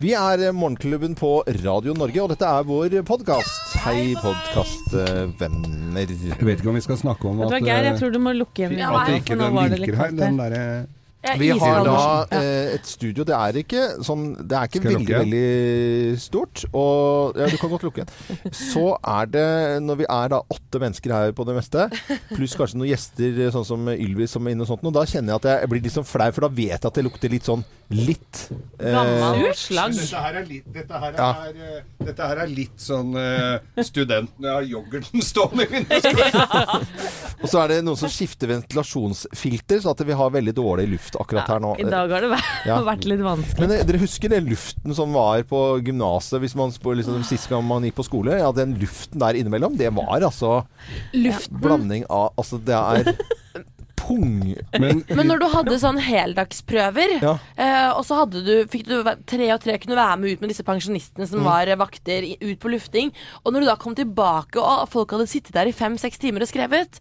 Vi er Morgenklubben på Radio Norge, og dette er vår podkast. Hei, podkastvenner. Jeg vet ikke om vi skal snakke om at, Geir, jeg eh, tror du må lukke igjen at det ikke den var det litt linker her. Den derre Vi har da eh, et studio. Det er ikke sånn Det er ikke veldig, lukke? veldig stort. Og Ja, du kan godt lukke igjen. Så er det, når vi er da åtte mennesker her på det meste, pluss kanskje noen gjester sånn som Ylvis som er inne og sånt, og da kjenner jeg at jeg blir litt sånn flau, for da vet jeg at det lukter litt sånn litt eh, Gammel slagg. Dette her er litt, dette her Ja. er, eh, dette her er litt sånn eh, Studentene har yoghurten stående i vinduet. Og så er det noen som skifter ventilasjonsfilter, så at vi har veldig dårlig luft akkurat her nå. I dag har det vært, Ja. vært litt vanskelig. Men eh, dere husker den luften som var på gymnaset hvis man spør liksom, sist gang man gikk på skole? Ja, den luften der innimellom, det var altså Luften. blanding av Altså, det er pung. Men, Men når du hadde sånn heldagsprøver, Ja. eh, og så hadde du, fikk du tre og tre kunne være med ut med disse pensjonistene som var eh, vakter, ut på lufting, og når du da kom tilbake og folk hadde sittet der i fem-seks timer og skrevet,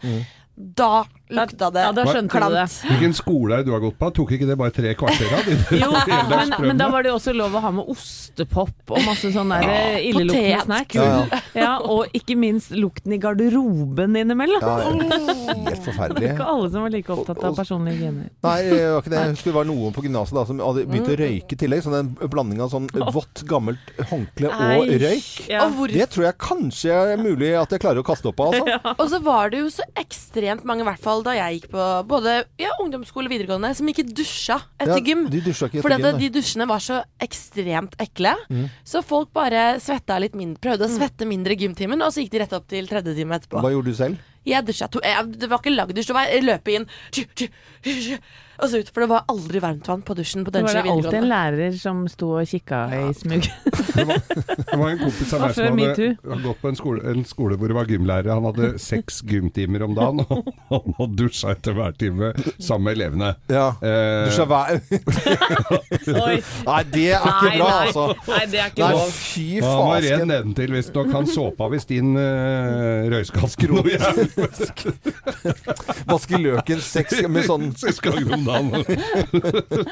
da lukta det Ja, da skjønte du det. hvilken skole er det du har gått på? Tok ikke det bare tre kvarter av? Jo, men, men da var det jo også lov å ha med ostepop og masse sånn der eh, illeluktende snacks. Ja, ja. Ja, og ikke minst lukten i garderoben innimellom. Ja, ja. Helt Det er ikke alle som var like opptatt av personlig hygiene. Nei, det var ikke det. Jeg husker det var noen på gymnaset som hadde begynt å røyke i tillegg. Sånn en blanding av sånn vått, gammelt håndkle og røyk. Ja. Og, hvor, Det tror jeg kanskje er mulig at jeg klarer å kaste opp av, altså. og så var det jo så ekstremt mange, i hvert fall da jeg gikk på både ja, ungdomsskole og videregående, som ikke dusja etter Ja, gym. De dusja ikke Fordi etter at gym. de dusjene var så ekstremt ekle. Mm. Så folk bare svetta litt mindre, prøvde å svette mindre i gymtimen, og så gikk de rett opp til tredje time etterpå. Hva gjorde du selv? Jeg dusja to jeg, Det var ikke lagdusj, det var løpe inn og så ut. For det var aldri varmtvann på dusjen på Det var det alltid en lærer som sto og kikka i smug. Det var en kompis av meg som hadde, hadde gått på en skole, en skole hvor det var gymlærer. Han hadde seks gymtimer om dagen, og han hadde dusja etter hver time sammen med elevene. Ja. Eh, Dusja hver Nei, det er ikke Nei, bra, nei. altså. Nei, det er ikke Nei, lov. fy han var ren fasken. nedentil visstnok. Han såpa visst inn uh, røyskatten. Vaske løken seks med sånn Seks ganger om dagen.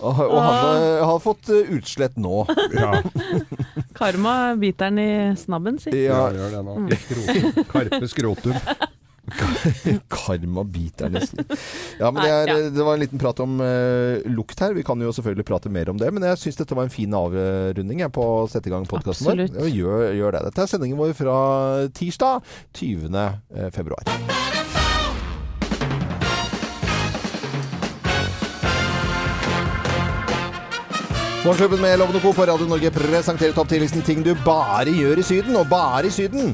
Og og han eh, har fått eh, utslett nå. Ja, Karma biter den i snabben, si. ja, Ja, gjør det nå. Skrotum. Karpe skrotum. karma biter nesten. Ja, men det, er, det var en liten prat om uh, lukt her. Vi kan jo selvfølgelig prate mer om det, men jeg syns dette var en fin avrunding jeg, på å sette i gang podkasten vår. Gjør, gjør det. Dette er sendingen vår fra tirsdag 20. februar. Morgenklubben med Lovende Co. på Radio Norge presenterer topp 10-listen ting du bare gjør i Syden, og bare i Syden.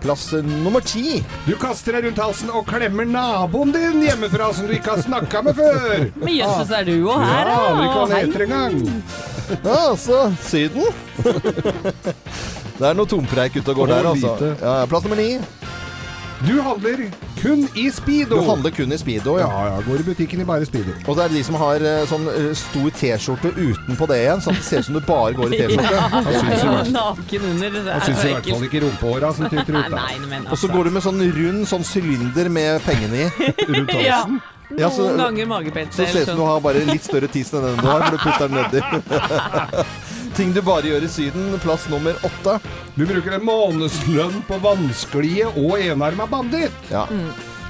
Plass eh, nummer ti. Du kaster deg rundt halsen og klemmer naboen din hjemmefra som du ikke har snakka med før. Men jøsses, er du òg her, da? Ja, aner ikke hva han heter engang. Ja, altså Syden. det er noe tompreik ute og går Og der, altså. Ja, plass nummer ni. Du handler kun i speedo. Du handler kun i Speedo, ja. Ja, ja, går i butikken i bare speedo. Og det er de som har eh, sånn eh, stor T-skjorte utenpå det igjen, sånn at det ser ut som du bare går i T-skjorte. Han syns hvert- Naken under. Det er syns i hvert fall ikke rumpehåra som tyter ut. Og så altså. går du med sånn rund sånn sylinder med pengene i. Rundt Ja. halsen. Ja, så- Noen ganger magepetse. Så ser det ut som du har bare litt større tiss enn den du har, for du putter den nedi. Ting du bare gjør i Syden. Plass nummer åtte. Du bruker en månedslønn på vanskelige og enarma banditt. Ja. Mm.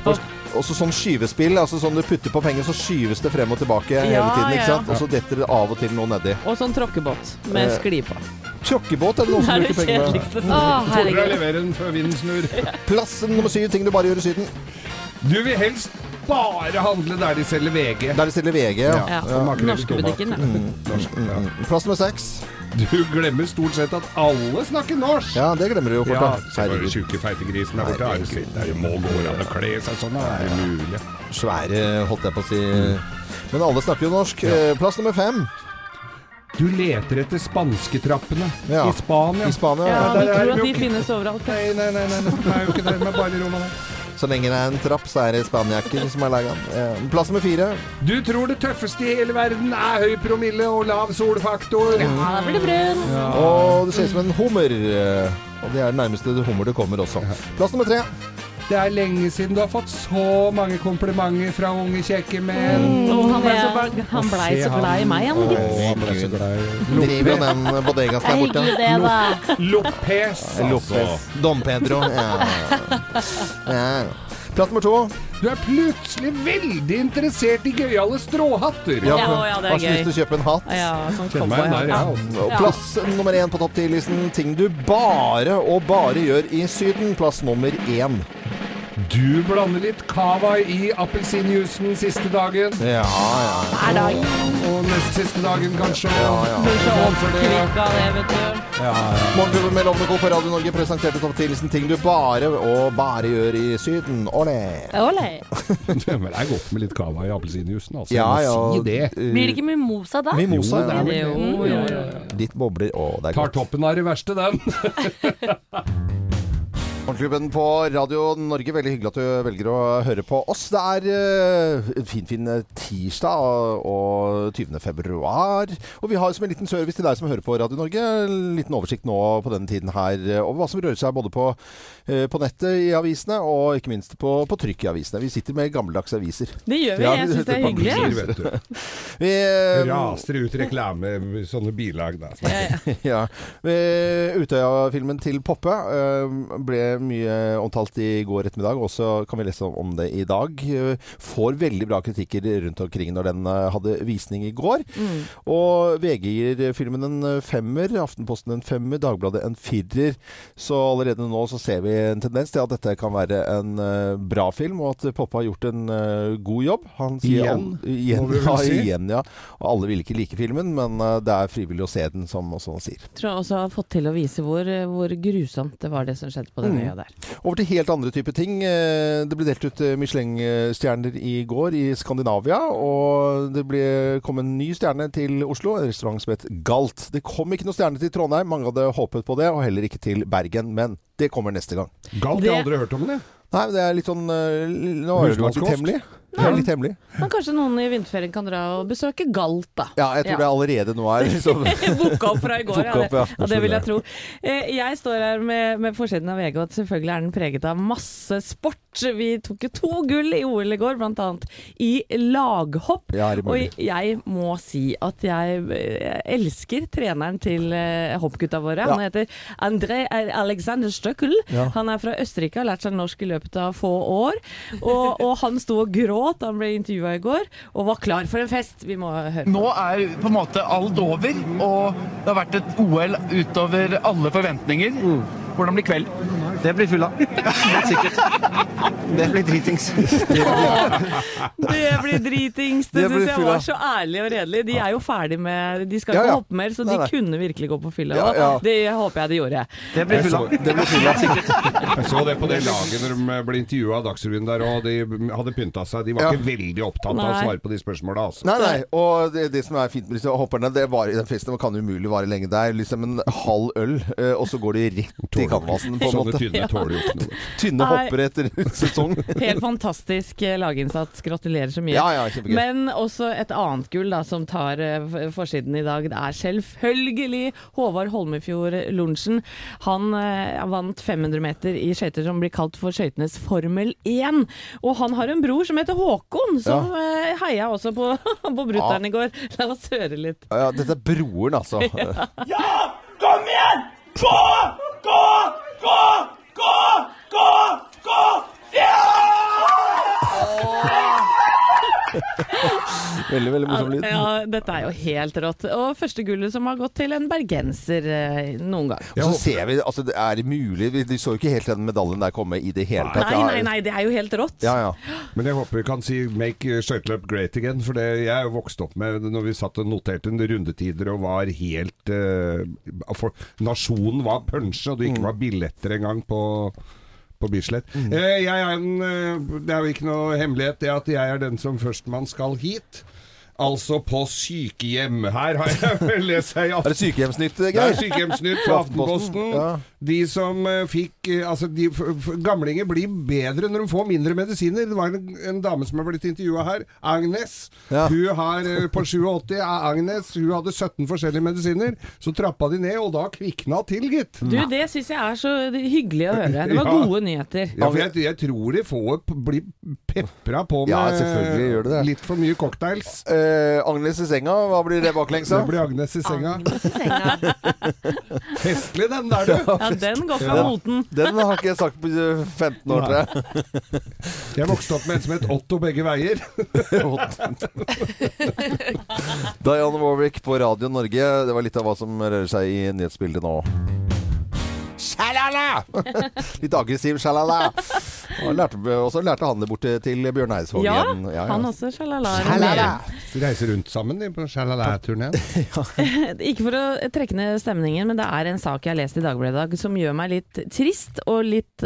Og også sånn skyvespill. altså sånn Du putter på penger, så skyves det frem og tilbake hele tiden. ikke ja. sant? Og så detter det av og til noe nedi. Og sånn tråkkebåt med Eh, skli på. Tråkkebåt er det noen som er bruker penger på. kjedeligste. Å, levere den før vinden snur. Plass nummer syv. Ting du bare gjør i Syden. Du vil helst bare handle der de selger VG. Der de selger VG. Ja. Ja. og makrell i Norske tomat. ja. Norsk, ja. Plass nummer seks. Du glemmer stort sett at alle snakker norsk. Ja, det glemmer du jo fort. Ja, Herregud. tjukke feitegrisen der borte. Det må gå an å kle seg sånn. Det Er mulig? Svære, holdt jeg på å si. Men alle snakker jo norsk. Eh, Plass nummer fem. Du leter etter spansketrappene Ja. i Spania. I Spania. Ja, der er tror at de finnes overalt. Nei, Nei, nei, nei, nei, det er jo ikke det. Men bare i Roma der. Så lenge det er en trapp, så er det spaniakker som er laga. Eh, Plass nummer fire. Du tror det tøffeste i hele verden er høy promille og lav solfaktor. Ja, da blir det brun. Og det ser ut som en hummer. Og det er det nærmeste hummer det kommer også. Plass nummer tre. Det er lenge siden du har fått så mange komplimenter fra unge, kjekke menn. Og han blei så, ble så glad i meg, han ble så glad i Driver jo den bodegaen der borte. det, da. Lopez, altså. Lopez. Dom Pedro. Ja. ja. Plass nummer to. Du er plutselig veldig interessert i gøyale stråhatter. Ja, ja, det er Har så lyst til å kjøpe en hatt. Ja, sånn Kjenner meg der, Ja. Plass nummer én på topp 10-listen. Ting du bare og bare gjør i Syden. Plass nummer én. Du blander litt cava i appelsinjuicen siste dagen. Ja, ja. Hver dag. Og nest siste dagen, kanskje. Ja, ja. Det, vet du. Morgenklubben med Lovende Co. på Radio Norge presenterte topp 10-listen ting du bare og bare gjør i Syden. Olé! Olé. Det er godt med litt cava i appelsinjuicen, altså. Ja, ja. Si det. eh, Blir det ikke mimosa da? Mimosa, Jo, det er vel Jo. Litt bobler. Å, det er Tar godt. toppen av det verste, den. Morgenklubben på Radio Norge, veldig hyggelig at du velger å høre på oss. Det er uh, en fin, fin tirsdag og, og 20. februar. Og vi har som en liten service til deg som hører på Radio Norge, en liten oversikt nå på denne tiden her eh, over hva som rører seg både på, eh, på nettet i avisene og ikke minst på, på trykk i avisene. Vi sitter med gammeldagse aviser. Det gjør vi. Ja, Jeg syns det er hyggelig. Vi, um, Raser ut reklame, sånne bilag da. Ja, ja. ja. Eh, Utøya-filmen til Poppe uh, ble mye omtalt i går ettermiddag. Også kan vi lese om det i dag. Får veldig bra kritikker rundt omkring når den eh, hadde visning i går. Mm. Og VG gir filmen en femmer, Aftenposten en femmer, Dagbladet en firer. Så allerede nå så ser vi en tendens til at dette kan være en eh, bra film, og at Poppe har gjort en eh, god jobb. Han sier Igjen, all- igjen, ja, igjen, ja. Og alle vil ikke like filmen, men det er frivillig å se den, som også han sier. Tror jeg også har fått til å vise hvor, hvor grusomt det var det som skjedde på den Mm. Øya der. Over til helt andre typer ting. Eh, Det ble delt ut eh, Michelin-stjerner i går i Skandinavia. Og det ble, kom en ny stjerne til Oslo, en restaurant som het Galt. Det kom ikke noen stjerne til Trondheim, mange hadde håpet på det, og heller ikke til Bergen. Men det kommer neste gang. Galt, jeg har aldri hørt om det. Nei, men det er litt sånn eh, Nå er det jo litt Husmannskost? Det er litt hemmelig. Men kanskje noen i vinterferien kan dra og besøke Galt, da. Ja, jeg tror det allerede nå er liksom Booka opp fra i går, ja. det, ja, det vil jeg tro. Eh, Jeg står her med, med forsiden av VG, og selvfølgelig er den preget av masse sport. Vi tok jo to gull i OL i går, bl.a. i laghopp. Ja? Og jeg må si at jeg eh, elsker treneren til eh, hoppgutta våre. Han heter André Alexander Støkkel. Ja. Han er fra Østerrike, har lært seg norsk i løpet av få år. Og, og han sto og gråt da han ble intervjua i går, og var klar for en fest. Vi må høre. Nå er på en måte alt over, og det har vært et OL utover alle forventninger. Hvordan blir kveld? Det blir fulla. Helt sikkert. Det blir dritings. Det blir dritings. Det Det syns jeg var så ærlig og redelig. De er jo ferdig med De skal Ja, ikke hoppe mer, så de nei. kunne virkelig gå på fylla. Ja, ja. Det håper jeg de gjorde. Det blir fulla. Det blir fulla. Jeg så det på det laget når de ble intervjua av Dagsrevyen der, og de hadde pynta seg. De var Ja. ikke veldig opptatt av å svare på de spørsmåla, altså. Nei, nei. Og det, det som er fint med disse hopperne, det var i den festen kan umulig vare lenge. Det er liksom en halv øl, eh, og så går de rett i kanvasen, på en Sånne måte. Tynne tåler jo ikke noe. Tynne Nei. hoppere etter sesong. Helt fantastisk eh, laginnsats. Gratulerer så mye. Ja, ja. Men også et annet gull da, som tar eh, forsiden i dag. Det er selvfølgelig Håvard Holmefjord Lorentzen. Han eh, vant 500 meter i skøyter som blir kalt for skøytenes Formel 1. Og han har en bror som heter Håkon, som eh, heia også på, på brutter'n i går. La oss høre litt. Ja, dette er broren, altså. ja! Kom igjen! Gå! Gå! Gå! Veldig, veldig morsom lyd. Ja, dette er jo helt rått. Og første gullet som har gått til en bergenser eh, noen gang. Ja, så ser vi, altså det er mulig vi- så jo ikke helt den medaljen der komme i det hele tatt. Nei, nei, nei, det er jo helt rått. Ja, ja. Men jeg håper vi kan si 'make skøyteløp great again'. For det jeg er jo vokst opp med når vi satt og noterte en rundetider og var helt uh, for, Nasjonen var punsje, og det ikke var billetter engang på på Bislett. Eh, jeg er en, eh, det er jo ikke noe hemmelighet det at jeg er den som førstemann skal hit. Altså på sykehjem. Her har jeg lest her i Er det sykehjemsnytt, Det er Geir? sykehjemsnytt Fra Aftenposten, ja. De som eh, fikk eh, Altså, de, f f gamlinger blir bedre når de får mindre medisiner. Det var en, en dame som har blitt intervjua her. Agnes. Ja. Hun har eh, på 87 er Agnes. Hun hadde 17 forskjellige medisiner. Så trappa de ned, og da kvikna til, gitt. Du, det syns jeg er så hyggelig å høre. Det var Ja. gode nyheter. Ja, for jeg, jeg tror de får bli pepra på med Ja, gjør det litt for mye cocktails. Eh, Agnes i senga, hva blir det baklengs Det blir Agnes i senga. Agnes i senga. Festlig den der, du. Ja, den går fra moten. Den har ikke jeg sagt på eh, 15 år, tror jeg. Jeg vokste opp med en som het Otto begge veier. Diana Warwick på Radio Norge. Det var litt av hva som rører seg i nyhetsbildet nå. Shalala! Litt aggressiv sjalala. Og lærte, også lærte han det bort til- Bjørn Eidsvåg Ja, igjen. han også. Sjalala. sjalala. Så reiser rundt sammen de, på sjalala-turneen? Ikke for å trekke ned stemningen, men det er en sak jeg har lest i Dagbladet i dag som gjør meg litt trist og litt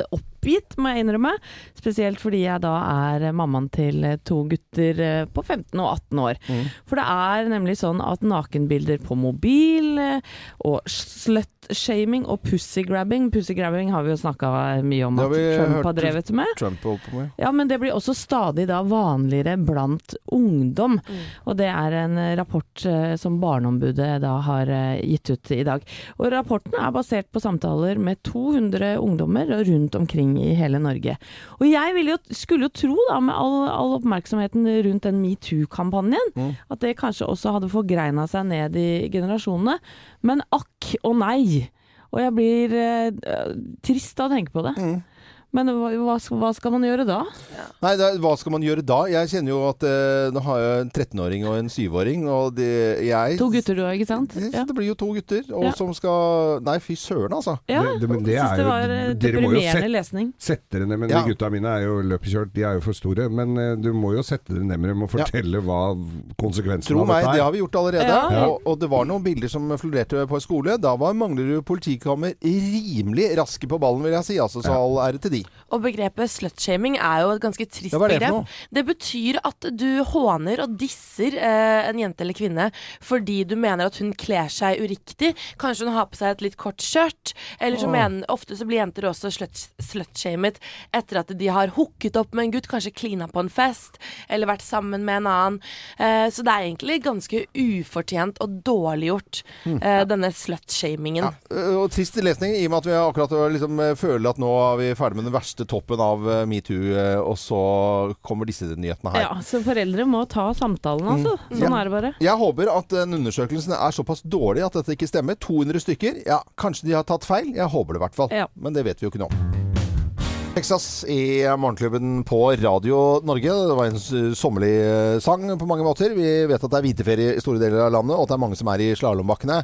oppgitt, må jeg innrømme. Spesielt fordi jeg da er mammaen til to gutter eh, på 15 og 18 år. For det er nemlig sånn at nakenbilder på mobil eh, og slutshaming og pussygrabbing Pussygrabbing har vi jo snakka mye om at har Trump har drevet med. Trump med. Ja, men det blir også stadig da vanligere blant ungdom. Og det er en eh, rapport eh, som Barneombudet da har eh, gitt ut i dag. Og rapporten er basert på samtaler med 200 ungdommer rundt omkring i hele Norge. Og jeg ville jo, skulle jo tro, da, med all, all oppmerksomheten rundt den metoo-kampanjen, at det kanskje også hadde forgreina seg ned i generasjonene. Men akk og nei. Og jeg blir eh, trist av å tenke på det. Men hva, hva skal- man gjøre da? Nei, det, er- hva skal man gjøre da? Jeg kjenner jo at eh, nå har jeg en 13-åring og en 7-åring, og de, jeg To gutter du har, ikke sant? Det, Ja. det blir jo to gutter, og Ja. som skal Nei, fy søren, altså. Ja, Det- det- men det jeg er synes det var eh, deprimerende lesning. Sette dere ned, men Ja. de gutta mine er jo løpekjørt, de er jo for store. Men eh, du må jo sette dere ned med dem og fortelle hva konsekvensen Tro av meg, det er. har vi gjort allerede. Ja. Og, og det var noen bilder som florerte på skole. Da var Manglerud politikammer rimelig raske på ballen, vil jeg si. Altså, så Ja. all ære til de. Og begrepet slutshaming er jo et ganske trist Ja, det begrep. Det betyr at du håner og disser eh, en jente eller kvinne fordi du mener at hun kler seg uriktig. Kanskje hun har på seg et litt kort skjørt. Eller så oh. mener Ofte så blir jenter også slut- slutshamet etter at de har hooket opp med en gutt, kanskje klina på en fest, eller vært sammen med en annen. Eh, så det er egentlig ganske ufortjent og dårliggjort, Mm. eh, denne slutshamingen. Ja, øh, og trist lesning, i og med at vi akkurat liksom øh, føler at nå er vi ferdig med den verste toppen av øh, metoo, øh, og så kommer disse nyhetene her. Ja, så foreldre må ta samtalen, altså. Sånn Ja. er det bare. Jeg håper at den undersøkelsen er såpass dårlig at dette ikke stemmer. 200 stykker. Ja, kanskje de har tatt feil. Jeg håper det i hvert fall. Ja. Men det vet vi jo ikke nå. Texas i Morgenklubben på Radio Norge. Det var en sommerlig eh, sang på mange måter. Vi vet at det er vinterferie i store deler av landet, og at det er mange som er i slalåmbakkene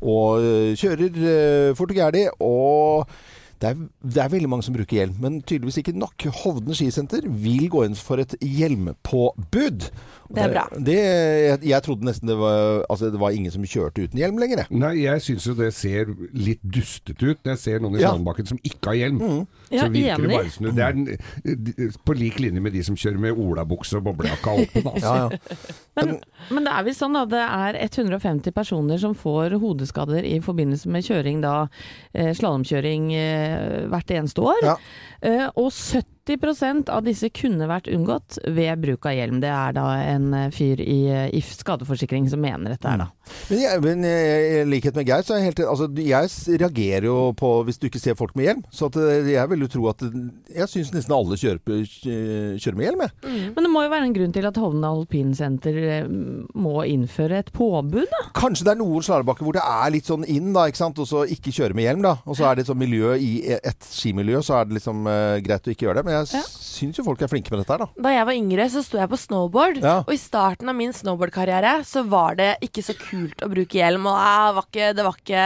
og eh, kjører eh, fort og gæli. Og det er, det er veldig mange som bruker hjelm, men tydeligvis ikke nok. Hovden skisenter vil gå inn for et hjelmpåbud. Det er bra. Det, jeg, jeg trodde nesten det var, altså, det var ingen som kjørte uten hjelm lenger. jeg. Nei, jeg syns jo det ser litt dustete ut når jeg ser noen i Ja. sandbakken som ikke har hjelm. Ja, så virker det bare som det er på lik linje med de som kjører med olabukse og boblejakka åpen. Altså. Ja, ja. Men, men det er visst sånn at det er 150 personer som får hodeskader i forbindelse med kjøring da, eh, slalåmkjøring eh, hvert eneste år. Ja. Eh, og 70 av disse kunne vært unngått ved bruk av hjelm. Det er da en eh, fyr i eh, If skadeforsikring som mener dette her, da. Men, jeg, men i likhet med Geir, så er jeg helt altså, Jeg reagerer jo på hvis du ikke ser folk med hjelm. Så eh, jeg vil jo tro at Jeg syns nesten alle kjører, kjører med hjelm, jeg. Men det må jo være en grunn til at Hovden alpinsenter må innføre et påbud, da. Kanskje det er noen slalåmbakker hvor det er litt sånn inn, da, ikke sant. Og så ikke kjøre med hjelm, da. Og så er det et sånt miljø i et skimiljø, så er det liksom uh, greit å ikke gjøre det. Men jeg Ja. syns jo folk er flinke med dette her, da. Da jeg var yngre, så sto jeg på snowboard. Ja. Og i starten av min snowboardkarriere så var det ikke så kult å bruke hjelm. Og jeg, var ikke, det var ikke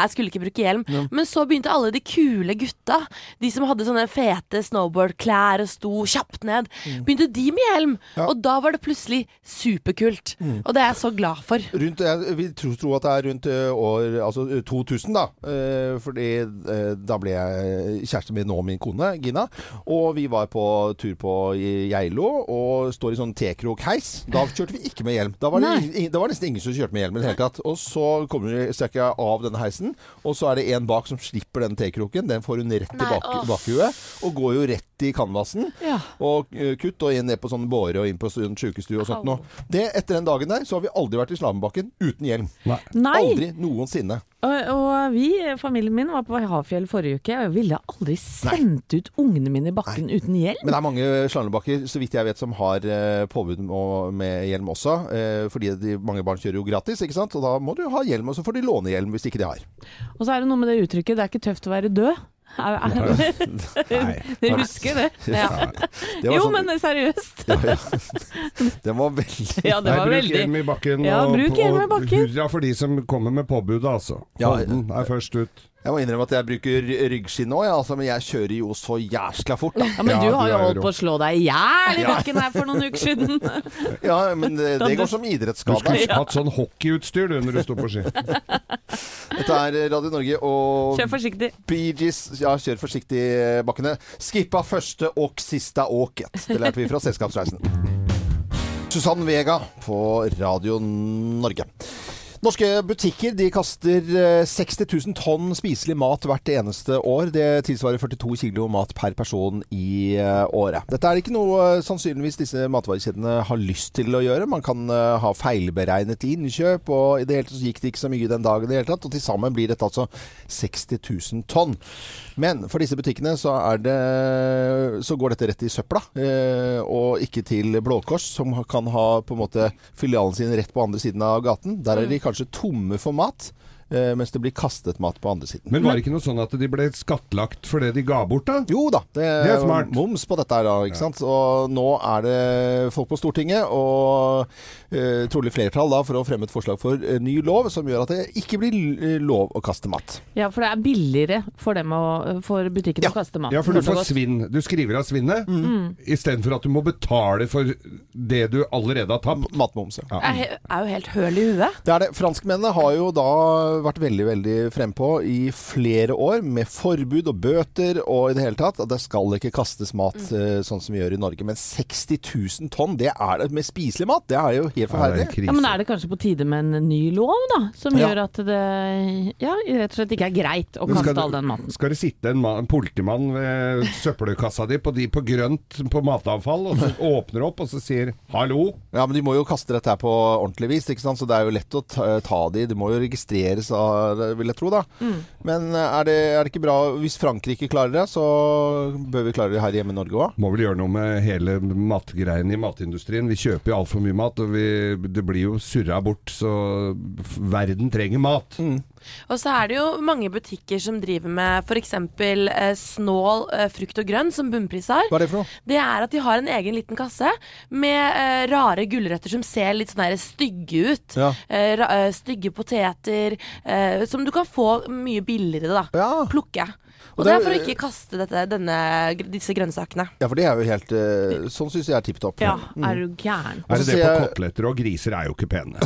Jeg skulle ikke bruke hjelm. Men så begynte alle de kule gutta, de som hadde sånne fete snowboardklær og sto kjapt ned, begynte de med hjelm. Ja. Og da var det plutselig superkult. Og det er jeg så glad for. Rundt, jeg vil tro, tro at det er rundt eh, år altså eh, 2000, da. Eh, fordi eh, da ble jeg kjæreste med nå min kone, Gina. Og vi var på tur på Geilo og står i sånn T-krok-heis. Da kjørte vi ikke med hjelm. Da var det, det var nesten ingen som kjørte med hjelm i det hele tatt. Og så kommer vi jeg av denne heisen, og så er det en bak som slipper den tekroken. Den får hun rett i bak, bakhuet, og går jo rett i canvasen. Ja. Og eh, kutt og inn ned på sånn båre og inn på sånn sjukestue og sånt noe. Det, etter den dagen der, så har vi aldri vært i slalåmbakken uten hjelm. Nei. Aldri noensinne. Og, og vi, familien min, var på Havfjell forrige uke, og jeg ville aldri sendt ut ungene mine i bakken uten hjelm. Men det er mange slalåmbakker, så vidt jeg vet, som har eh, påbud om- med hjelm også. Eh, fordi de, mange barn kjører jo gratis, ikke sant. Og da må du ha hjelm, og så får de låne hjelm hvis ikke de har. Og så er det noe med det uttrykket 'det er ikke tøft å være død'. Nei. Dere husker det? Ja. Det Jo, sånn- men seriøst. ja, ja. Det var veldig Ja, det Nei, bruk veldig hjelm i bakken. Ja, bruk hjelm i og bakken. hurra for de som kommer med påbudet, altså. Ja, Holden er først ut. Jeg må innrømme at jeg bruker ryggskinn òg, ja, altså, men jeg kjører jo så jæskla fort, da. Ja, men du har du jo holdt på å slå deg i hjel i bakken her for noen uker siden. Ja, men det, det går som Du idrettsskade. skulle hatt sånn hockeyutstyr du når du sto på ski. Dette er Radio Norge og Kjør forsiktig. Bee Gees, ja, kjør forsiktig eh, bakkene. Skippa første og siste åket. Det lærte vi fra Selskapsreisen. Susann Vega på Radio Norge. Norske butikker de kaster eh, 60 000 tonn spiselig mat hvert eneste år. Det tilsvarer 42 kilo mat per person i eh, året. Dette er ikke noe eh, sannsynligvis disse matvarekjedene har lyst til å gjøre. Man kan eh, ha feilberegnet innkjøp, og i det hele tatt gikk det ikke så mye den dagen i det hele tatt. Og til sammen blir dette altså 60 000 tonn. Men for disse butikkene så, er det, så går dette rett i søpla, eh, og ikke til Blå Kors, som kan ha på en måte filialen sin rett på andre siden av gaten. Der er de kanskje tomme for mat, mens det blir kastet mat på andre siden. Men var det ikke noe sånn at de ble skattlagt for det de ga bort, da? Jo da, det, Det er smart. moms på dette her da, ikke sant? Og nå er det folk på Stortinget, og eh, trolig flertall da, for å fremme et forslag for eh, ny lov, som gjør at det ikke blir eh, lov å kaste mat. Ja, for det er billigere for dem å, for butikken Ja. å kaste mat. Ja, for du får svinn. Du skriver av svinnet, Mm. istedenfor at du må betale for det du allerede har tapt. Matmoms, ja. er, er jo helt høl i huet. Det er det. Franskmennene har jo da vært veldig veldig frempå i flere år med forbud og bøter og i det hele tatt. At det skal ikke kastes mat mm. sånn som vi gjør i Norge. Men 60 000 tonn, det er det med spiselig mat. Det er jo helt er forferdelig. Ja, men Er det kanskje på tide med en ny lov, da? Som Ja. gjør at det ja, rett og slett ikke er greit å kaste all den maten. Skal det sitte en, en politimann ved søppelkassa di på, de, på grønt på matavfall, og så åpner opp og så sier 'hallo'? Ja, men de må jo kaste dette her på ordentlig vis, ikke sant? så det er jo lett å ta, ta de. Det må jo registreres, av, vil jeg tro, da. Men eh, er det, er det ikke bra Hvis Frankrike klarer det, så bør vi klare det her hjemme i Norge òg. Må vel gjøre noe med hele matgreiene i matindustrien. Vi kjøper jo altfor mye mat, og vi, det blir jo surra bort. Så verden trenger mat. Og så er det jo mange butikker som driver med f.eks. Eh, snål eh, frukt og grønn, som Bunnpris har. Hva er det for noe? Det er at de har en egen liten kasse med eh, rare gulrøtter som ser litt sånn stygge ut. Ja. Eh, ra eh, stygge poteter som du kan få mye billigere, da. Ja. Plukke. Og Og det er for å ikke kaste dette, denne, disse grønnsakene. Ja, for det er jo helt eh, Sånn syns jeg er tipp topp. Ja, er du gæren. Er det det på koteletter og griser er jo ikke pene.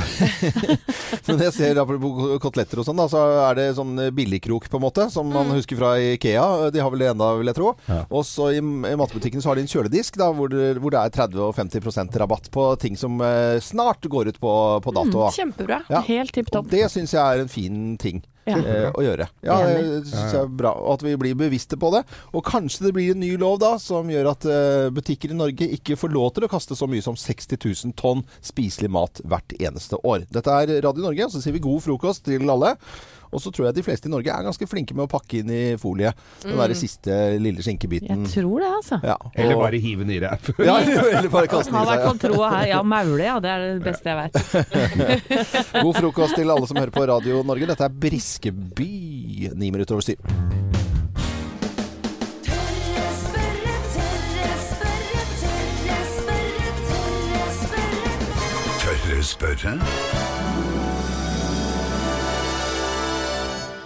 Men jeg ser apropos koteletter og sånn, da, så er det sånn billigkrok på en måte, som man husker fra Ikea. De har vel det enda, vil jeg tro. Og så i, i matbutikken så har de en kjøledisk da, hvor, hvor det er 30 og 50% rabatt på ting som eh, snart går ut på, på dato. Mm, Kjempebra. Ja. Helt tipp topp. det syns jeg er en fin ting. Ja. eh, å gjøre. Ja, det syns jeg er bra. Og at vi blir bevisste på det. Og kanskje det blir en ny lov da, som gjør at eh, butikker i Norge ikke får lov til å kaste så mye som 60 000 tonn spiselig mat hvert eneste år. Dette er Radio Norge, så sier vi god frokost til alle. Og så tror jeg de fleste i Norge er ganske flinke med å pakke inn i folie. Den der siste lille skinkebiten. Jeg tror det, altså. Ja, Eller bare hive den i deg. ja, eller bare kaste den Har i i hvert seg. fall her. Ja, maule, ja. Det er det beste jeg vet. God frokost til alle som hører på Radio Norge. Dette er Briskeby, ni minutter over syv. Tørre spørre,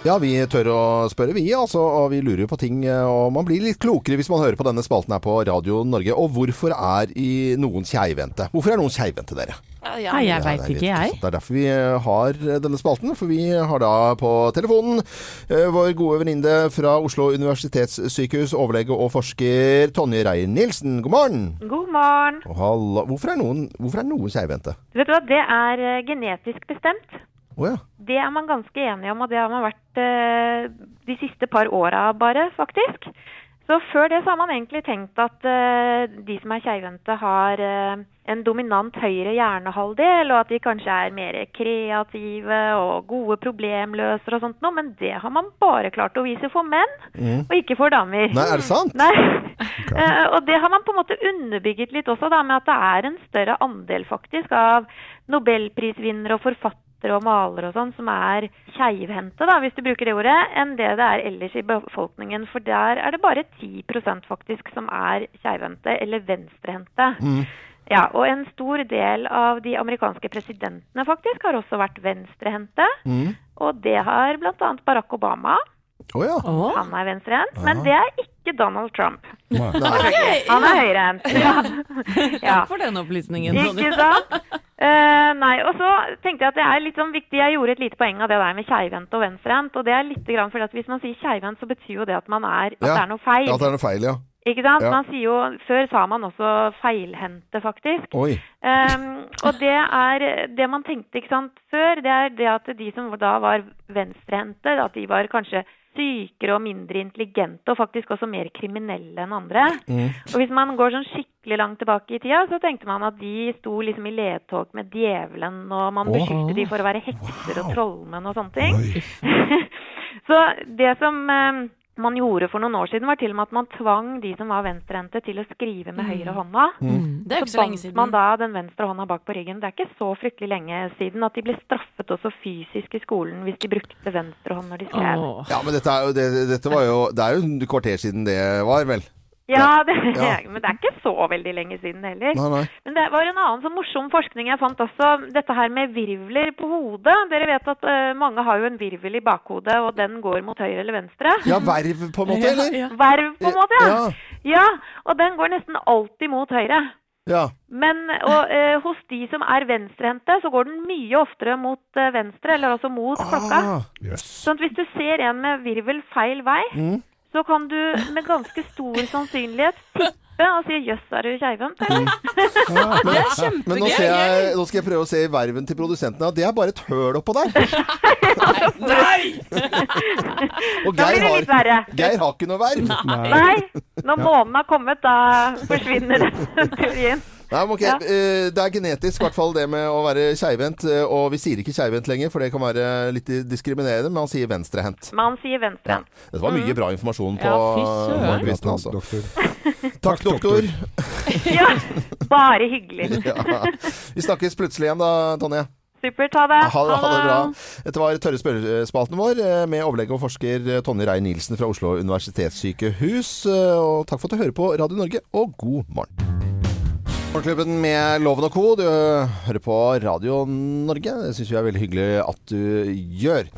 Ja, vi tør å spørre, vi. altså, Og vi lurer jo på ting. eh, Og man blir litt klokere hvis man hører på denne spalten her på Radio Norge. Og hvorfor er i noen keivhendte? Hvorfor er noen keivhendte, dere? Ja, Nei, jeg Ja, veit ikke, jeg. Det er derfor vi eh, har eh, denne spalten. For vi har da på telefonen vår gode venninne fra Oslo universitetssykehus, overlege og forsker Tonje Reier-Nielsen. God morgen! God morgen. Hvorfor er noen, hvorfor er noen keivhendte? Vet du hva, det er genetisk bestemt. Å ja. Det er man ganske enig om, og det har man vært eh, de siste par åra bare, faktisk. Så før det så har man egentlig tenkt at eh, de som er keivhendte har eh, en dominant høyre hjernehalvdel, og at de kanskje er mer kreative og gode problemløsere og sånt noe, men det har man bare klart å vise for menn, og ikke for damer. Nei, er det sant? Nei. Okay. og det har man på en måte underbygget litt også, da, med at det er en større andel faktisk av nobelprisvinnere og forfattere og malere og sånn som er keivhendte, da, hvis du bruker det ordet, enn det det er ellers i befolkningen. For der er det bare 10% faktisk som er keivhendte eller venstrehendte. Ja, og en stor del av de amerikanske presidentene faktisk har også vært venstrehendte. Mm. Og det har bl.a. Barack Obama. Å ja. oh. Han er venstrehendt, men det er ikke Donald Trump. Nei. Han er høyrehendt. Ja. ja. Takk for den opplysningen, Ikke sant? Uh, nei, og så tenkte jeg at det er litt sånn viktig, jeg gjorde et lite poeng av det der med keivhendt og venstrehendt, og det er litt grann fordi at hvis man sier keivhendt, så betyr jo det at man er, at Ja. det er noe feil. Ja, det er noe feil, ja. Ikke sant? Ja. Man sier jo, før sa man også feilhendte, faktisk. Oi. Ehm, og det er det man tenkte ikke sant, før, det er det at de som da var venstrehendte, at de var kanskje sykere og mindre intelligente, og faktisk også mer kriminelle enn andre. Og hvis man går sånn skikkelig langt tilbake i tida, så tenkte man at de sto liksom i ledtog med djevelen, og man wow. beskyldte de for å være hekser og trollmenn og sånne ting. så det som eh, man gjorde for noen år siden, var til og med at man tvang de som var venstrehendte til å skrive med høyre hånda. Det er ikke så lenge bandt siden. man da den venstre hånda bak på ryggen. Det er ikke så fryktelig lenge siden at de ble straffet også fysisk i skolen hvis de brukte venstre hånd når de skrev. Oh. Ja, men dette, er jo, det, dette var jo Det er jo et kvarter siden det var, vel? Ja, det, Ja. men det er ikke så veldig lenge siden heller. Nei, nei. Men det var en annen så morsom forskning jeg fant også. Dette her med virvler på hodet. Dere vet at uh, mange har jo en virvel i bakhodet, og den går mot høyre eller venstre. Ja, verv på en måte, eller? Verv, på en måte, ja. Ja. Ja, og den går nesten alltid mot høyre. Ja. Men og, uh, hos de som er venstrehendte, så går den mye oftere mot uh, venstre, eller altså mot klokka. Yes. Sånn at hvis du ser en med virvel feil vei, Mm. Så kan du med ganske stor sannsynlighet tippe og si 'jøss, er du keivhendt', eller? men, men nå, ser jeg, nå skal jeg prøve å se i verven til produsentene Ja, det er bare et høl oppå der. Nei! Og Da Geir blir det litt verre. har, Geir har ikke noe verv. Nei, når månen har kommet, da forsvinner den teorien. Nei, men ok, Ja. eh, Det er genetisk, i hvert fall det med å være keivhendt. eh, Og vi sier ikke keivhendt lenger, for det kan være litt diskriminerende, men han sier venstrehendt. Man sier venstrehendt. Dette var mye bra informasjon på Ja, morgenkvisten, altså. Doktor. Takk, doktor. Ja, bare hyggelig. Ja. Vi snakkes plutselig igjen da, Tonje. Supert, ha det. Ha, det- ha det bra. Dette var tørre spørrespalten vår eh, med overlege og forsker Tonje Rein-Nielsen fra Oslo universitetssykehus. Eh, Og takk for at du hører på Radio Norge, og god morgen. Morgenklubben med Loven og Co. Du hører på Radio Norge. Det syns vi er veldig hyggelig at du gjør.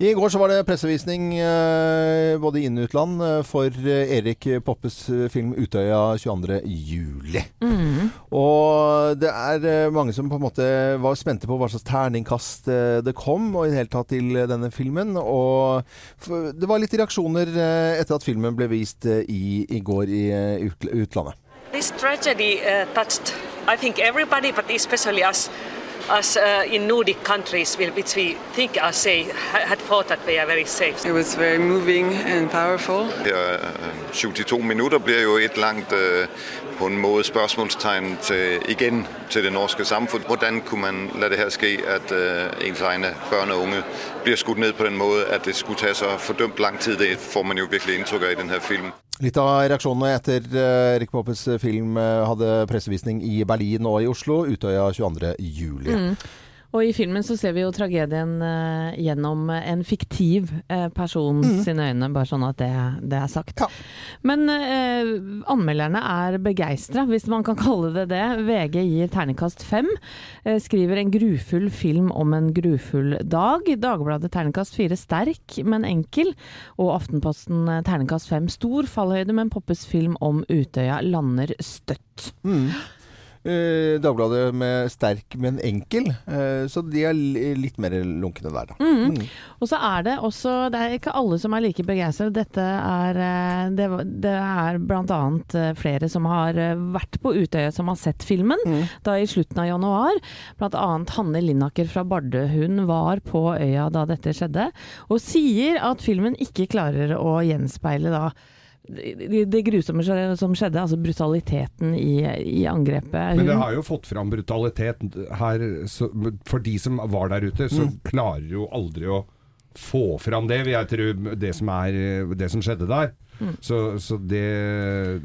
I går så var det pressevisning eh, både inn- og utland eh, for eh, Erik Poppes film 'Utøya 22. juli'. Og det er mange som på en måte var spente på hva slags terningkast det kom, og i det hele tatt til denne filmen. Og det var litt reaksjoner etter at filmen ble vist i, i går i utlandet. This tragedy uh, touched, I think, everybody, but especially us, us uh, in Nordic countries, will- which we think are safe, had thought that we are very safe. It was very moving and powerful. Her øh, 72 minutter bliver jo et langt øh, på en måde spørsmålstegn til, igen til det norske samfund. Hvordan kunne man la det her ske, at øh, ens egne børn og unge blir skutt ned på den måde, at det skulle tage så fordømt lang tid, det får man jo virkelig inntrykk av i denne filmen. Litt av reaksjonene etter eh, Erik Poppes film eh, hadde pressevisning i Berlin og i Oslo, Utøya 22. juli. Mm. Og i filmen så ser vi jo tragedien uh, gjennom en fiktiv uh, person Mm. sine øyne, bare sånn at det, det er sagt. Men uh, anmelderne er begeistra, hvis man kan kalle det det. VG gir terningkast fem. Eh, skriver en grufull film om en grufull dag. Dagbladet terningkast fire sterk, men enkel. Og Aftenposten ternekast terningkast fem stor fallhøyde, men Poppes film om Utøya lander støtt. Mm. Eh, Dagbladet med sterk, men enkel. Eh, så de er litt mer lunkne der, da. Mm. Mm. Og så er det også Det er ikke alle som er like begeistret. Dette er eh, Det, det er bl.a. flere som har eh, vært på Utøya som har sett filmen da i slutten av januar. Bl.a. Hanne Linnaker fra Bardu. Hun var på øya da dette skjedde, og sier at filmen ikke klarer å gjenspeile da det, det grusomme som skjedde, altså brutaliteten i, i angrepet. Men det har jo fått fram brutalitet her. Så, for de som var der ute, så Mm. klarer jo aldri å få fram det, vil jeg tro, det som, er, det som skjedde der. Mm. Så, så det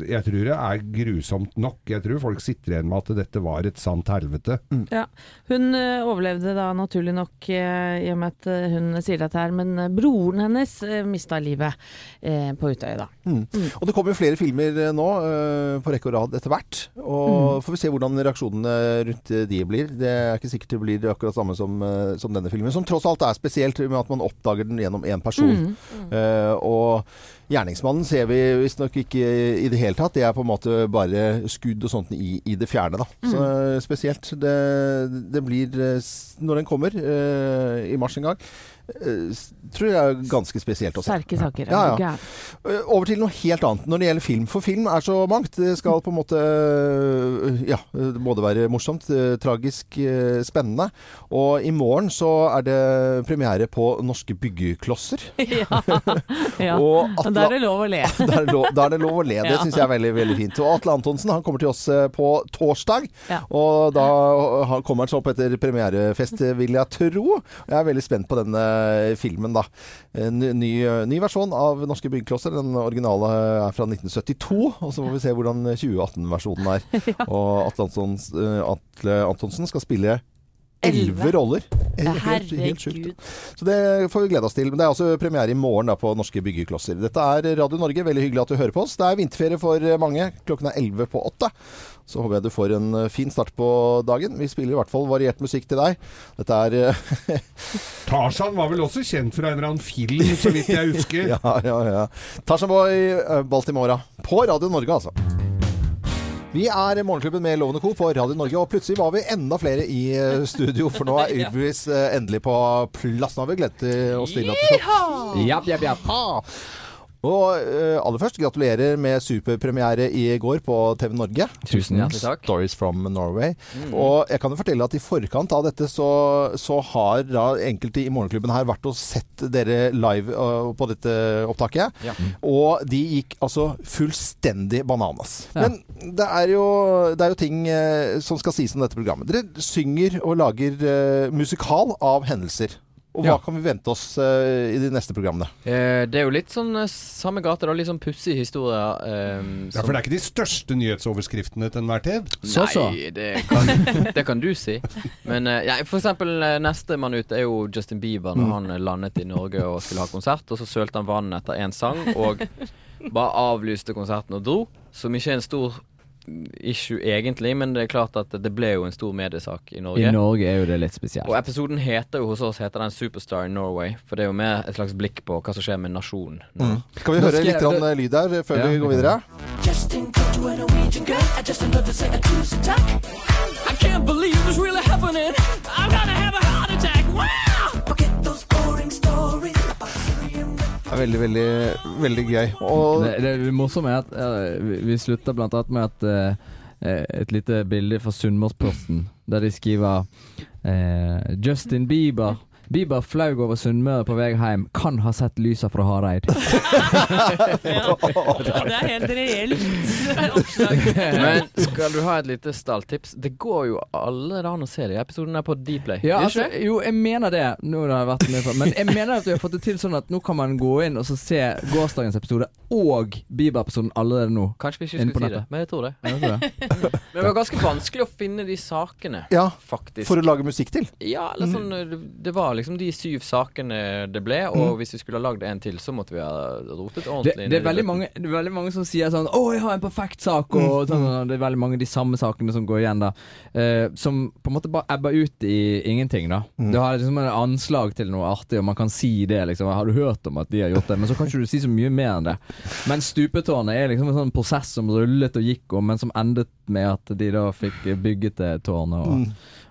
Jeg tror det er grusomt nok. Jeg tror folk sitter igjen med at dette var et sant helvete. Ja, Hun eh, overlevde da naturlig nok eh, i og med at eh, hun sier dette her, men broren hennes mista livet eh, på Utøya da. Mm. Og det kommer jo flere filmer nå eh, på rekke og rad etter hvert. Og Mm. får vi se hvordan reaksjonene rundt de blir. Det er ikke sikkert det blir akkurat samme som, som denne filmen, som tross alt er spesielt med at man oppdager den gjennom én person. Mm. Eh, og gjerningsmannen ser vi visstnok ikke i det hele tatt. Det er på en måte bare skudd og sånt i, i det fjerne, da. Mm. Så spesielt. Det, det blir eh, Når den kommer eh, i mars en gang, eh, tror jeg er ganske spesielt også. Sterke saker. Ja, ja. Eh, Over til noe helt annet når det gjelder film. For film er så mangt. Det skal på en måte eh, ja, både være morsomt, eh, tragisk, eh, spennende. Og i morgen så er det premiere på Norske byggeklosser. ja. ja. Og Og da er det lov å le. da, er lov, da er det lov å le. Det syns jeg er veldig veldig fint. Og Atle Antonsen han kommer til oss eh, på torsdag. Og da kommer han seg opp etter premierefest, eh, vil jeg tro. Jeg er veldig spent på denne filmen, da. Ny, ny versjon av Norske byggeklosser. Den originale er fra 1972. Og så får vi se hvordan 2018-versjonen er. Og eh, Atle Antonsen skal spille Elleve roller. Helt, helt, sjukt. Så det får vi glede oss til. Men det er altså premiere i morgen da, på Norske byggeklosser. Dette er Radio Norge. Veldig hyggelig at du hører på oss. Det er vinterferie for mange. Klokken er 11 på 8. Så håper jeg du får en eh, fin start på dagen. Vi spiller i hvert fall variert musikk til deg. Dette er eh, Tarzan var vel også kjent fra en eller annen film, så vidt jeg husker. Ja, ja, ja. Tarzan Boy, eh, Baltimora. På Radio Norge, altså. Vi er Morgenklubben med Lovende Co. på Radio Norge, og plutselig var vi enda flere i eh, studio. For nå er Ylvis eh, endelig på plass. Nå har vi gledet oss til at det skal Japp, japp, japp. Og eh, aller først, gratulerer med superpremiere i går på TV Norge. Tusen hjertelig takk. Stories from Norway. Mm. Og jeg kan jo fortelle at i forkant av dette så, så har da enkelte i Morgenklubben her vært og sett dere live uh, på dette opptaket. Ja. Og de gikk altså fullstendig bananas. Ja. Men det er, jo, det er jo ting uh, som skal sies om dette programmet. Dere synger og lager uh, musikal av hendelser. Og hva Ja. kan vi vente oss uh, i de neste programmene? Eh, det er jo litt sånn eh, samme gate, da. Litt sånn pussig historie. Um, Ja, For det er ikke de største nyhetsoverskriftene til enhver tid? Nei, det kan, det kan du si. Men uh, ja, for eksempel neste nestemann ut er jo Justin Bieber når Mm. han landet i Norge og skulle ha konsert. Og så sølte han vann etter én sang, og bare avlyste konserten og dro. Som ikke er en stor issue egentlig, men det er klart at det ble jo en stor mediesak i Norge. I Norge er jo det litt spesielt. Og episoden heter jo hos oss heter den 'Superstar in Norway', for det er jo med et slags blikk på hva som skjer med nasjonen. Mm. Skal vi høre litt grann, eh, lyd her før Ja, vi går videre? Justin. I can't believe it's really happening. I'm gonna have a er veldig, veldig, veldig gøy. Og Det, det morsomme er at uh, vi, slutter blant annet med at uh, et lite bilde fra Sunnmørsposten, der de skriver eh, Justin Bieber Bieber flaug over Sunnmøre på vei hjem. Kan ha sett lysa fra Hareid. Det er helt reelt oppslag. Men skal du ha et lite stalltips? Det går jo alle an å se de episodene er på Dplay. Ja, altså, jo, jeg mener det. Nå har jeg vært med på Men jeg mener at vi har fått det til sånn at nå kan man gå inn og så se gårsdagens episode og Bieber-episoden allerede nå. Kanskje vi ikke skulle si det, men jeg tror det. Jeg tror det. Men det var ganske vanskelig å finne de sakene, ja, faktisk. for å lage musikk til. Ja, eller sånn Det, det var liksom de syv sakene det ble, og hvis vi skulle ha lagd en til, så måtte vi ha rotet ordentlig det, i er veldig mange, det er veldig mange som sier sånn 'Å, jeg har en perfekt sak', og sånn, og det er veldig mange av de samme sakene som går igjen, da. Eh, som på en måte bare ebber ut i ingenting, da. Du har liksom en anslag til noe artig, og man kan si det, liksom. 'Har du hørt om at de har gjort det?' Men så kan ikke du si så mye mer enn det. Men Stupetårnet er liksom en sånn prosess som rullet og gikk, og, men som endet med at de da fikk bygget det tårnet. Og,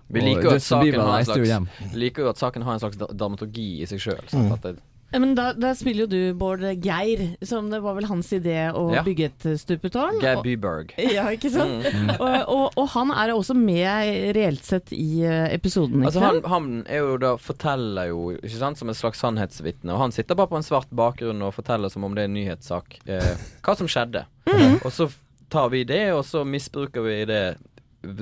Vi og liker jo at saken har en slags, liker jo at saken har en slags dramaturgi i seg sjøl. Mm. Men da, da spiller jo du Bård Geir, som det var vel hans idé å Ja. bygge et stupetårn. Geir Byberg. Ja, ikke sant? Mm. Og, og, og han er også med reelt sett i eh, episoden, ikke Altså han, han er jo da forteller jo ikke sant, som en slags sannhetsvitne. Og han sitter bare på en svart bakgrunn og forteller som om det er en nyhetssak eh, hva som skjedde. Og så tar vi det, og så misbruker vi det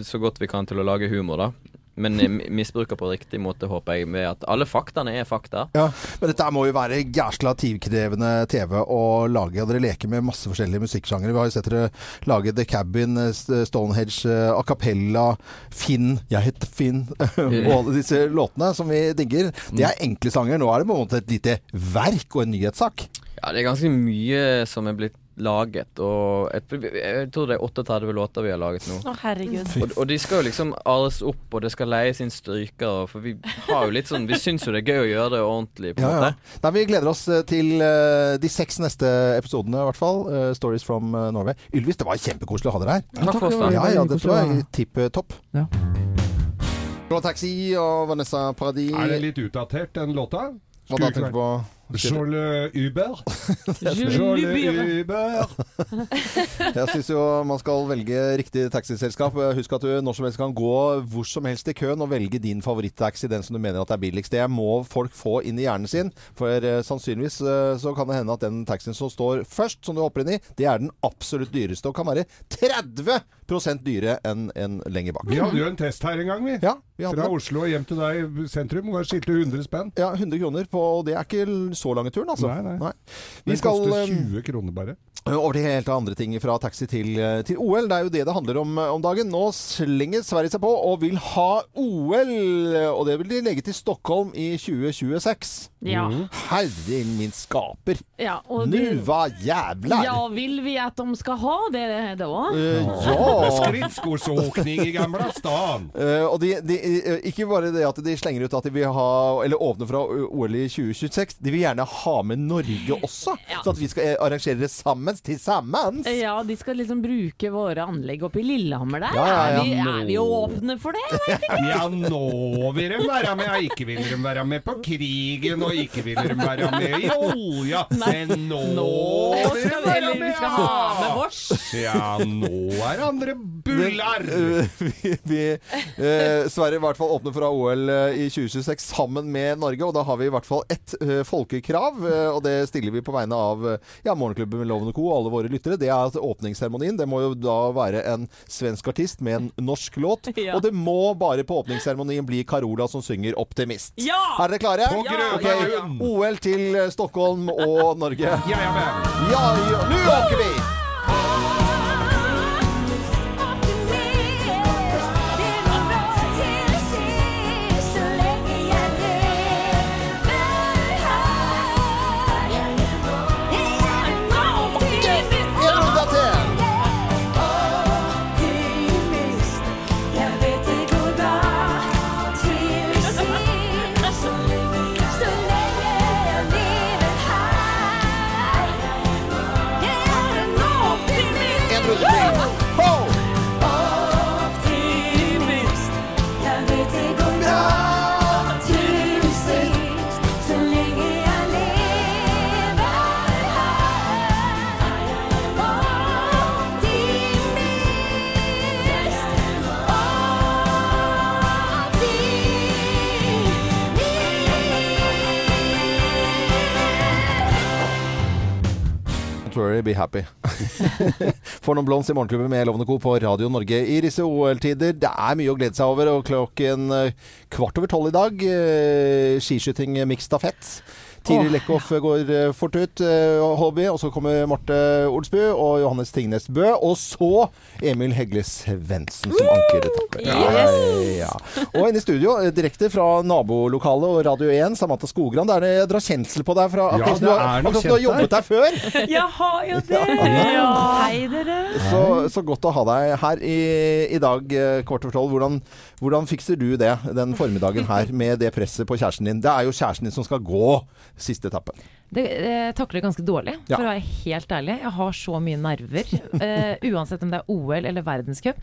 så godt vi kan til å lage humor, da. Men eh, misbruker på riktig måte, håper jeg, med at alle faktaene er fakta. Ja, men dette må jo være jæskla tidkrevende TV å lage. Og dere leker med masse forskjellige musikksjangere. Vi har jo sett dere lage The Cabin, eh, Stonehenge, eh, A Cappella, Finn, Jeg heter Finn, og alle disse låtene som vi digger. Det er enkle sanger. Nå er det på en måte et lite verk og en nyhetssak. Ja, det er ganske mye som er blitt laget, og et, jeg tror det er 38 låter vi har laget nå. Å, herregud. Og, og de skal jo liksom ares opp, og det skal leies inn strykere, for vi har jo litt sånn Vi syns jo det er gøy å gjøre det ordentlig, Ja, ja. Nei, vi gleder oss eh, til uh, de seks neste episodene, i hvert fall. Uh, Stories from Norway. Ylvis, det var kjempekoselig å ha dere her. Takk for oss, da. Ja, ja, det er tipp topp. Ja. Bra Taxi og Vanessa Paradis. Er det litt utdatert, den låta? Hva da tenker du på? Jolle Uber. Jolle Uber. Jeg syns jo man skal velge riktig taxiselskap. Husk at du når som helst kan gå hvor som helst i køen og velge din favorittaxi, den som du mener at er billigst. Det må folk få inn i hjernen sin, for eh, sannsynligvis eh, så kan det hende at den taxien som står først, som du hopper inn i, det er den absolutt dyreste, og kan være 30 dyrere enn en lenger bak. Vi hadde jo en test her en gang, vi. Ja, vi Fra det. Oslo og hjem til deg i sentrum. Var skilte 100 spenn. Ja, 100 kroner på Og det er ikke så lange turen, altså. Nei, nei. Vi Den skal koster eh, 20 kroner bare. Over til helt andre ting fra taxi til, eh, til OL. Det er jo det det handler om eh, om dagen. Nå slenger Sverige seg på og vil ha OL. Og det vil de legge til Stockholm i 2026. Ja. Herre min skaper. Ja, og Nu hva jævlar! Ja, vil vi at de skal ha det da? Uh, ja! Skridskorsåkning i Gamla stan. Uh, og de, de, eh, ikke bare det at de slenger ut at de vil ha Eller åpne fra OL i 2026. De vil gjerne ha med Norge også, så at vi skal eh, arrangere det sammen. Til sammen. Ja, de skal liksom bruke våre anlegg oppe i Lillehammer der. Ja, ja, ja. Er, vi, er vi åpne for det? Ja, nå vil de være med. Ja, ikke vil de være med på krigen, og ikke vil de være med i olja. Men nå, Nå skal vi, eller, vi skal ha med vårs. Ja, nå er andre bullar. Eh, vi, vi, eh, Sverige i hvert fall åpner for OL eh, i 2026 sammen med Norge. Og da har vi i hvert fall ett eh, folkekrav, eh, og det stiller vi på vegne av ja, Morgenklubben med Loven og Co. og alle våre lyttere. Det er at åpningsseremonien det må jo da være en svensk artist med en norsk låt. Ja. Og det må bare på åpningsseremonien bli Carola som synger 'Optimist'. Ja! Er dere klare? På grøn, Ok, OL til Stockholm og Norge. Ja, ja, ja. Ja, ja, nå åker vi! Be happy. For noen blondes i Morgenklubben med Lovende Co. på Radio Norge i disse OL-tider. Det er mye å glede seg over, og klokken eh, kvart over tolv i dag, eh, skiskyting mixed stafett. Tiril Lekhoff går eh, fort ut, eh, Hobby. Og så kommer Marte Olsbu og Johannes Tingnes Bø. Og så Emil Hegle Svendsen som anker etappen. Yes! Ja. Og inne i studio, eh, direkte fra nabolokalet og Radio 1, Samantha Skogran. Det er det drar kjensel på deg fra Ja, akkurat som du du har jobbet der før. Jeg har jo det! Ja. Hei, dere. Så, så godt å ha deg her i, i dag, eh, kvart over tolv. Hvordan, hvordan fikser du det den formiddagen her med det presset på kjæresten din? Det er jo kjæresten din som skal gå siste etappe. Det jeg takler ganske dårlig, Ja. for å være helt ærlig. Jeg har så mye nerver. uh, uansett om det er OL eller verdenscup.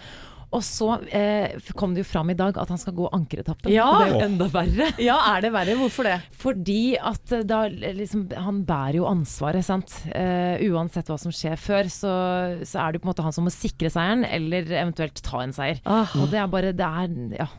Og så eh, kom det jo fram i dag at han skal gå ankeretappen. Ja. Det er jo enda verre. Ja, er det verre? Hvorfor det? Fordi at eh, da liksom Han bærer jo ansvaret, sant. Eh, uansett hva som skjer før, så, så er det jo på en måte han som må sikre seieren, eller eventuelt ta en seier. Ah. Og det er bare Det er Ja.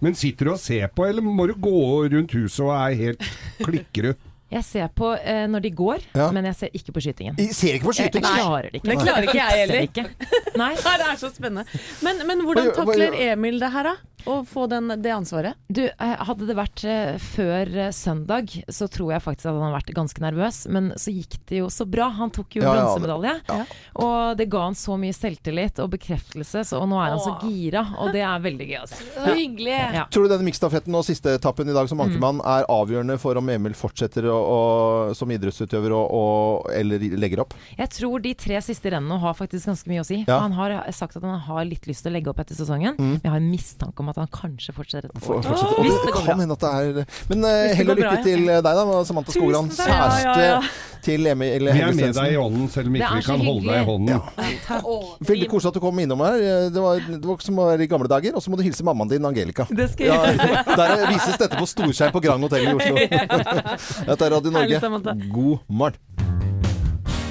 Men sitter du og ser på, eller må du gå rundt huset og er helt klikker du? Jeg ser på eh, når de går, Ja. men jeg ser ikke på skytingen. I- ser ikke på skyting? Jeg, Nei. jeg klarer det ikke. Det klarer ikke jeg heller. Ikke. Nei. det er så spennende. Men, men hvordan Hva gjør- hva takler Emil det her, da? Å få den, det ansvaret? Du, eh, hadde det vært eh, før eh, søndag, så tror jeg faktisk at han hadde vært ganske nervøs. Men så gikk det jo så bra. Han tok jo Ja, ja, bronsemedalje. ja. Og det ga han så mye selvtillit og bekreftelse, så, og nå er han så gira. Og det er veldig gøy å se. Så hyggelig. Ja. Tror du denne miksstafetten og siste etappen i dag som ankermann er avgjørende for om Emil fortsetter å, å, som idrettsutøver og, og, eller legger opp? Jeg tror de tre siste rennene har faktisk ganske mye å si. Ja. Han har sagt at han har litt lyst til å legge opp etter sesongen. Mm. Men jeg har en mistanke om at han kanskje fortsetter For, fortsetter. Oh, Hvis det går kan bra. hende at det er Men uh, hell og går bra, lykke til deg, da, Samantha Skogran. Kjæreste Ja, ja, ja. til Emil Vi er med deg i ånden, selv om ikke vi kan holde deg i hyggelig. hånden. Veldig koselig at du kom innom her. Det var, det var som å være i gamle dager. Og så må du hilse mammaen din, Angelica. Det skal jeg Ja, Der vises dette på storskjerm på Grand Hotel i Oslo. Dette Radio Norge. God morgen.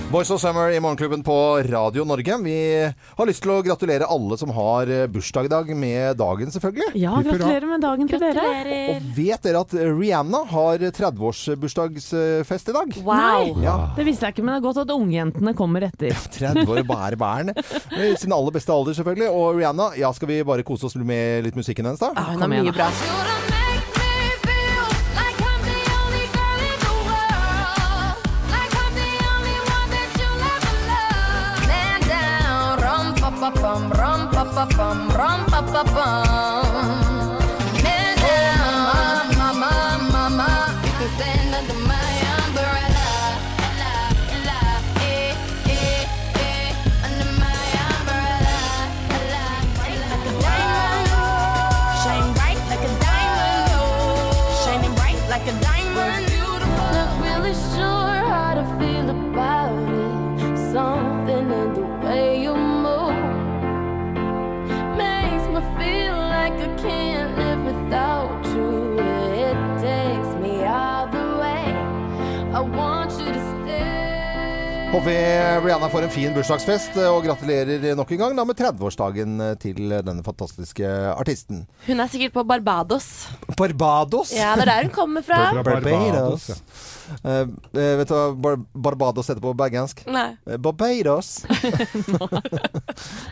Boys of Summer i Morgenklubben på Radio Norge. Vi har lyst til å gratulere alle som har eh, bursdag i dag, med dagen, selvfølgelig. Ja, gratulerer med dagen til dere. Og vet dere at Rihanna har 30-årsbursdagsfest i dag? Wow! Ja. Det visste jeg ikke, men det er godt at ungjentene kommer etter. 30 år bare bæren. I sin aller beste alder, selvfølgelig. Og Rihanna, ja, skal vi bare kose oss med litt musikken hennes, da? Ja, hun har mye bra. Pum pum pum pum pum. Håper Rihanna får en fin bursdagsfest, og gratulerer nok en gang da med 30-årsdagen til denne fantastiske artisten. Hun er sikkert på Barbados. Barbados? Ja, det er der hun kommer fra. Barbados. Uh, eh, vet du hva Bar Barbados heter på bergensk? Nei. Eh, Barbados.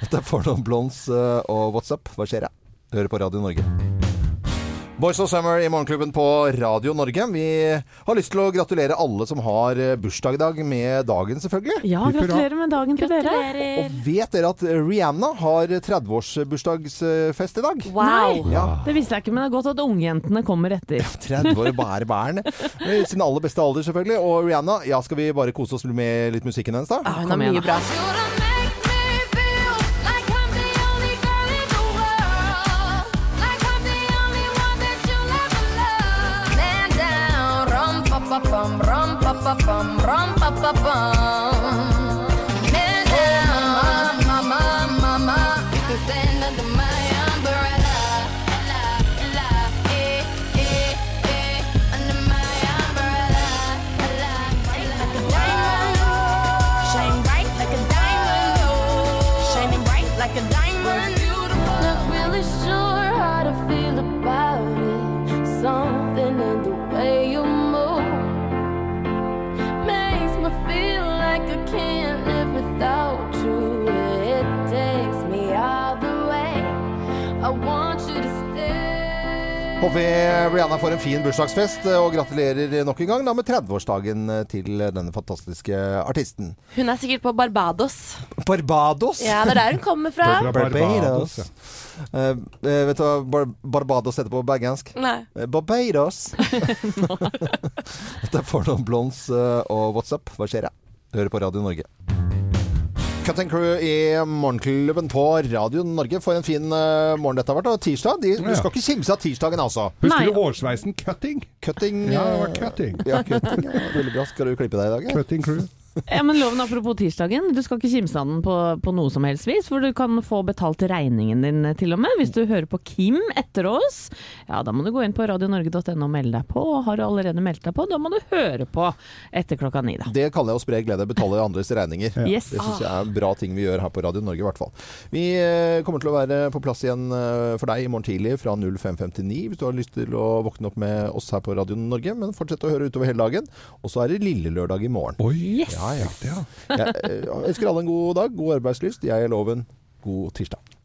Dette er Fornum Blondes uh, og What's Up. Hva skjer, ja? Hører på Radio Norge. Boys of Summer i Morgenklubben på Radio Norge. Vi har lyst til å gratulere alle som har eh, bursdag i dag, med dagen, selvfølgelig. Ja, gratulerer med dagen til dere. Og vet dere at Rihanna har 30-årsbursdagsfest i dag? Wow! Ja. Det visste jeg ikke, men det er godt at ungjentene kommer etter. 30 år bare bæren. I sin aller beste alder, selvfølgelig. Og Rihanna, ja, skal vi bare kose oss med litt musikken hennes, da? Ja, hun har mye bra. Pa bum, rum pa pa bum. Håper Rihanna får en fin bursdagsfest, og gratulerer nok en gang da med 30-årsdagen til denne fantastiske artisten. Hun er sikkert på Barbados. Barbados? Ja, det er der hun kommer fra. Barbados. Eh, eh, vet du hva Bar Barbados heter på bergensk? Nei. Eh, Barbados. Dette er For noen blondes uh, og What's Up. Hva skjer, ja? Hører på Radio Norge. Cut and Crew i Morgenklubben på Radio Norge. For en fin eh, morgen dette har vært. Og tirsdag. De, du skal ikke kimse av tirsdagen, altså. Husker du hårsveisen Cutting? Cutting Ja, det var cutting. Ja, cutting ja. Veldig bra. Skal du klippe deg i dag? ja? Cutting Crew. Ja, men loven apropos tirsdagen. Du skal ikke kimse av den på, på noe som helst vis, for du kan få betalt regningen din eh, til og med. Hvis du hører på Kim etter oss, ja da må du gå inn på radionorge.no og melde deg på. Og har du allerede meldt deg på, da må du høre på etter klokka ni, da. Det kaller jeg å spre glede. Betale andres regninger. Yes. Det syns jeg er en bra ting vi gjør her på Radio Norge, i hvert fall. Vi eh, kommer til å være på plass igjen eh, for deg i morgen tidlig fra 05.59 hvis du har lyst til å våkne opp med oss her på Radio Norge. Men fortsett å høre utover hele dagen. Og så er det lille lørdag i morgen. Oh, Yes. Ja, ja. Jeg eh, ønsker alle en god dag, god arbeidslyst. Jeg er Loven. God tirsdag.